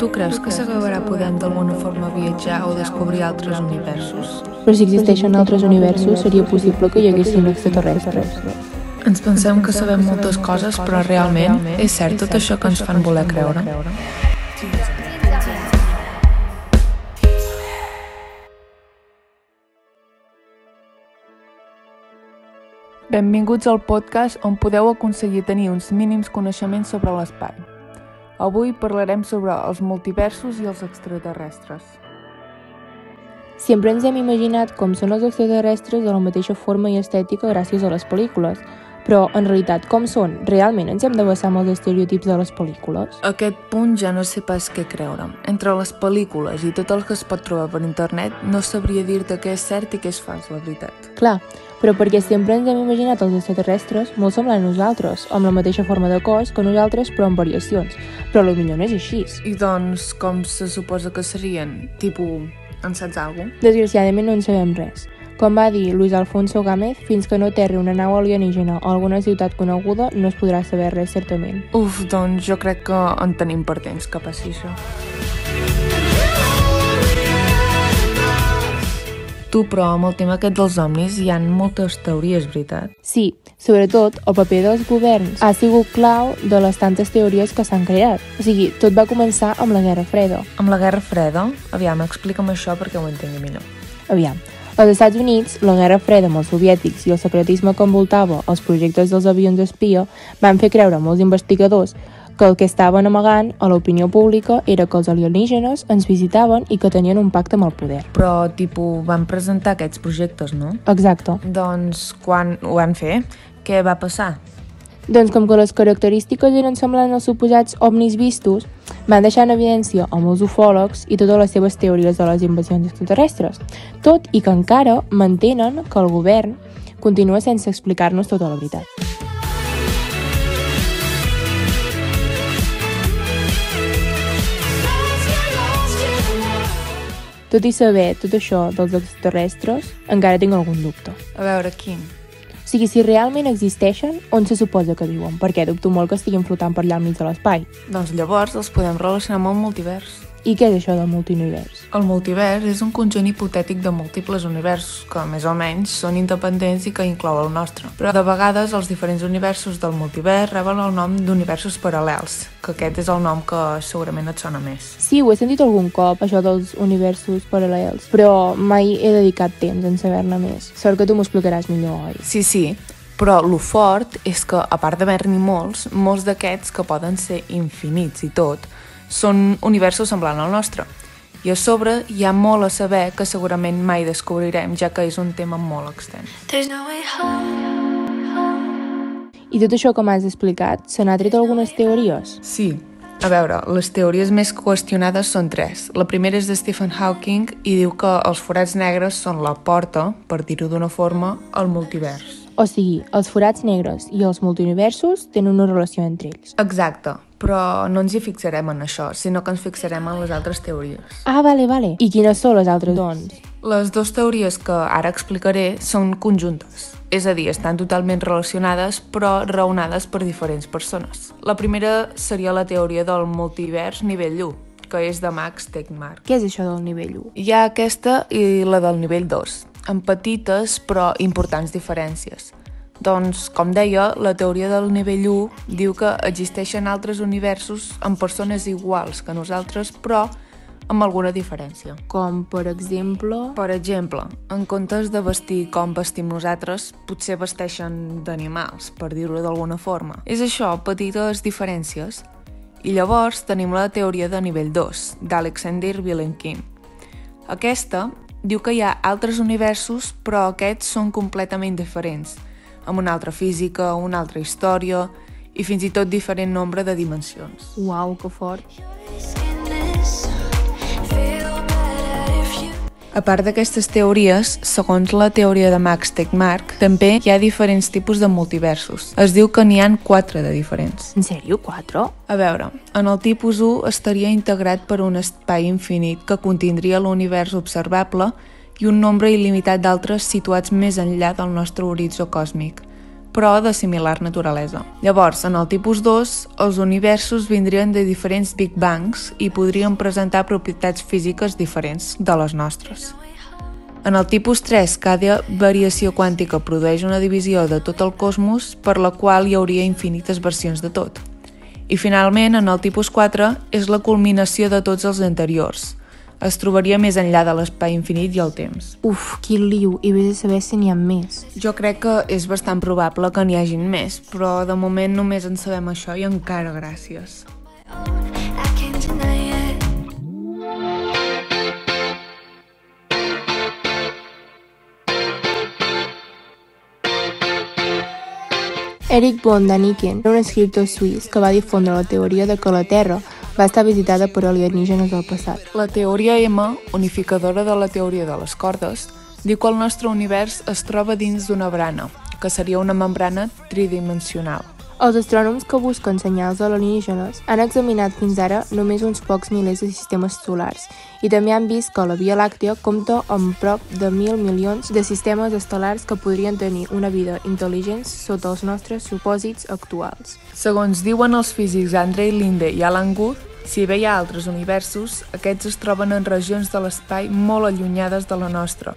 Tu creus que s'acabarà podent d'alguna forma viatjar o descobrir altres universos? Però si existeixen altres universos, seria possible que hi haguessin extraterrestres. Ens pensem que sabem moltes coses, però realment és cert tot això que ens fan voler creure? Benvinguts al podcast on podeu aconseguir tenir uns mínims coneixements sobre l'espai. Avui parlarem sobre els multiversos i els extraterrestres. Sempre ens hem imaginat com són els extraterrestres de la mateixa forma i estètica gràcies a les pel·lícules, però en realitat com són? Realment ens hem de basar els estereotips de les pel·lícules? A aquest punt ja no sé pas què creure'm. Entre les pel·lícules i tot el que es pot trobar per internet, no sabria dir-te què és cert i què és fals, la veritat. Clar, però perquè sempre ens hem imaginat els extraterrestres molt semblants a nosaltres, amb la mateixa forma de cos que nosaltres, però amb variacions. Però potser no és així. I doncs, com se suposa que serien? Tipo, en saps alguna Desgraciadament no en sabem res. Com va dir Luis Alfonso Gámez, fins que no aterri una nau alienígena o alguna ciutat coneguda, no es podrà saber res certament. Uf, doncs jo crec que en tenim per temps que passi això. Tu, però, amb el tema aquest dels omnis hi han moltes teories, veritat? Sí, sobretot el paper dels governs ha sigut clau de les tantes teories que s'han creat. O sigui, tot va començar amb la Guerra Freda. Amb la Guerra Freda? Aviam, explica'm això perquè ho entengui millor. Aviam, als Estats Units, la Guerra Freda amb els soviètics i el secretisme que envoltava els projectes dels avions espia van fer creure a molts investigadors que el que estaven amagant a l'opinió pública era que els alienígenes ens visitaven i que tenien un pacte amb el poder. Però, tipus, van presentar aquests projectes, no? Exacte. Doncs, quan ho van fer, què va passar? Doncs com que les característiques eren semblants als suposats ovnis vistos, van deixar en evidència a molts ufòlegs i totes les seves teories de les invasions extraterrestres, tot i que encara mantenen que el govern continua sense explicar-nos tota la veritat. Tot i saber tot això dels extraterrestres, encara tinc algun dubte. A veure, quin? O sigui, si realment existeixen, on se suposa que viuen? Perquè dubto molt que estiguin flotant per allà al mig de l'espai. Doncs llavors els podem relacionar amb el multivers. I què és això del multiunivers? El multivers és un conjunt hipotètic de múltiples universos, que més o menys són independents i que inclou el nostre. Però de vegades els diferents universos del multivers reben el nom d'universos paral·lels, que aquest és el nom que segurament et sona més. Sí, ho he sentit algun cop, això dels universos paral·lels, però mai he dedicat temps en saber-ne més. Sort que tu m'ho explicaràs millor, oi? Sí, sí, però lo fort és que, a part d'haver-n'hi molts, molts d'aquests, que poden ser infinits i tot, són universos semblants al nostre. I a sobre hi ha molt a saber que segurament mai descobrirem, ja que és un tema molt extens. No I tot això que m'has explicat, se n'ha tret algunes teories? Sí. A veure, les teories més qüestionades són tres. La primera és de Stephen Hawking i diu que els forats negres són la porta, per dir-ho d'una forma, al multivers. O sigui, els forats negres i els multiuniversos tenen una relació entre ells. Exacte, però no ens hi fixarem en això, sinó que ens fixarem en les altres teories. Ah, vale, vale. I quines són les altres, doncs? Les dues teories que ara explicaré són conjuntes, és a dir, estan totalment relacionades però raonades per diferents persones. La primera seria la teoria del multivers nivell 1, que és de Max Tegmark. Què és això del nivell 1? Hi ha aquesta i la del nivell 2, amb petites però importants diferències. Doncs, com deia, la teoria del nivell 1 diu que existeixen altres universos amb persones iguals que nosaltres, però amb alguna diferència. Com, per exemple... Per exemple, en comptes de vestir com vestim nosaltres, potser vesteixen d'animals, per dir-ho d'alguna forma. És això, petites diferències. I llavors tenim la teoria de nivell 2, d'Alexander Vilenkin. Aquesta diu que hi ha altres universos, però aquests són completament diferents – amb una altra física, una altra història i fins i tot diferent nombre de dimensions. Uau, que fort! A part d'aquestes teories, segons la teoria de Max Tegmark, també hi ha diferents tipus de multiversos. Es diu que n'hi han quatre de diferents. En sèrio, quatre? A veure, en el tipus 1 estaria integrat per un espai infinit que contindria l'univers observable i un nombre il·limitat d'altres situats més enllà del nostre horitzó còsmic, però de similar naturalesa. Llavors, en el tipus 2, els universos vindrien de diferents Big Bangs i podrien presentar propietats físiques diferents de les nostres. En el tipus 3, cada variació quàntica produeix una divisió de tot el cosmos per la qual hi hauria infinites versions de tot. I finalment, en el tipus 4, és la culminació de tots els anteriors. Es trobaria més enllà de l'espai infinit i el temps. Uf, quin liu, i vés a saber si n'hi ha més. Jo crec que és bastant probable que n'hi hagin més, però de moment només en sabem això i encara gràcies. Eric von Daniken era un escriptor suís que va difondre la teoria de que la Terra va estar visitada per alienígenes del passat. La teoria M, unificadora de la teoria de les cordes, diu que el nostre univers es troba dins d'una brana, que seria una membrana tridimensional. Els astrònoms que busquen senyals alienígenes han examinat fins ara només uns pocs milers de sistemes solars i també han vist que la Via Làctea compta amb prop de mil milions de sistemes estel·lars que podrien tenir una vida intel·ligent sota els nostres supòsits actuals. Segons diuen els físics Andrei Linde i Alan Guth, si bé hi ha altres universos, aquests es troben en regions de l'espai molt allunyades de la nostra.